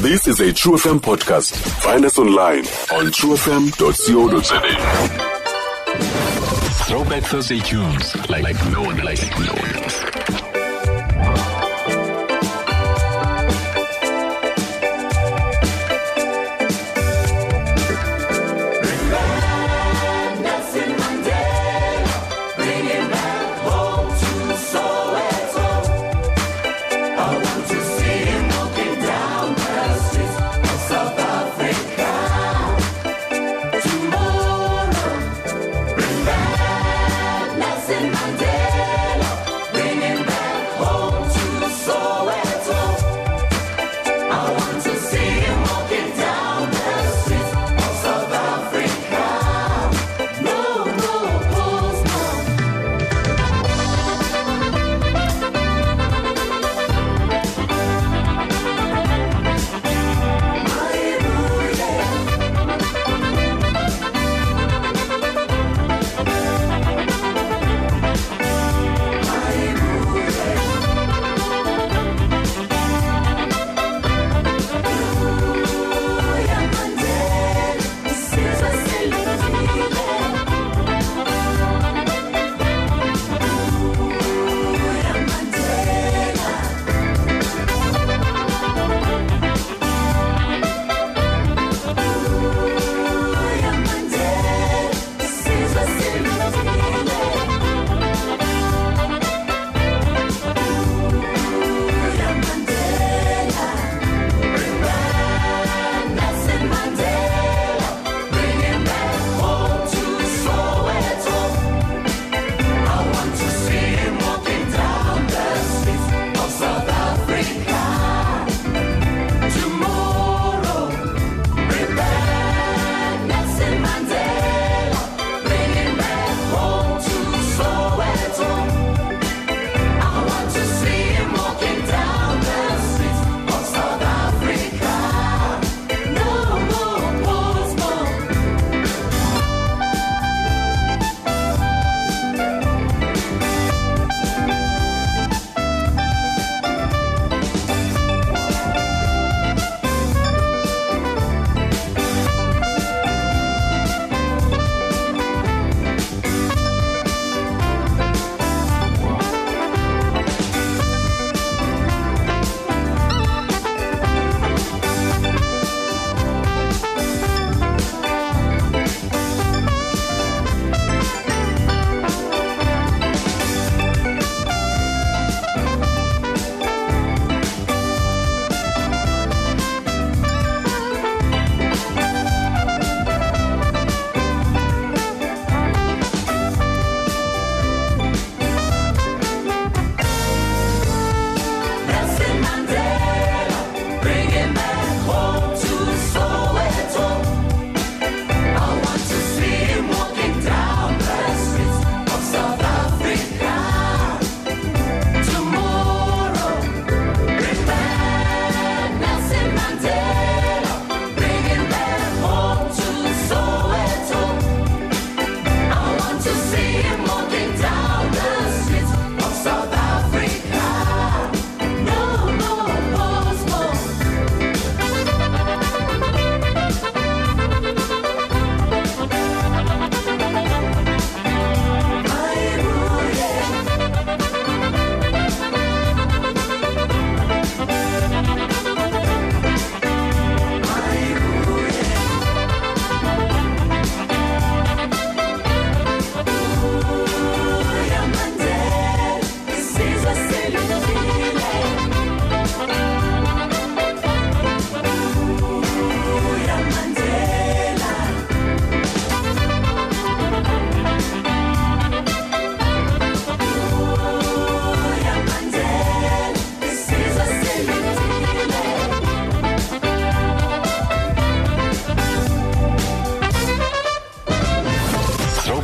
This is a True FM podcast. Find us online on truefm.co.za. Throwback Thursday tunes like, like no one like no one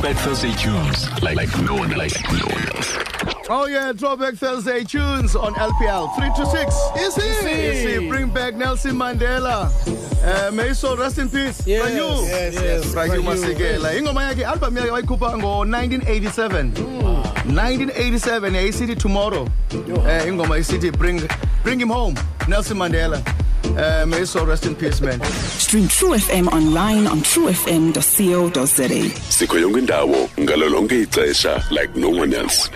Throwback Thursday tunes like, like no one like no one else. Oh yeah, Throwback Thursday tunes on LPL 3 to 6. Is he? Is he? Bring back Nelson Mandela. Uh, may his soul rest in peace. Yes, Bra Hugh. yes, yes. Bra Hugh Pranyu, Masekela. Ingoma yakhe album yakhe wayikhupha ngo-1987. 1987 yayisithi tomorrow. Eh ingoma isithi bring bring him home Nelson Mandela. Uh, may his soul rest in peace, man. Stream True FM online on truefm.co.za. sikho yonke indawo ixesha like no one else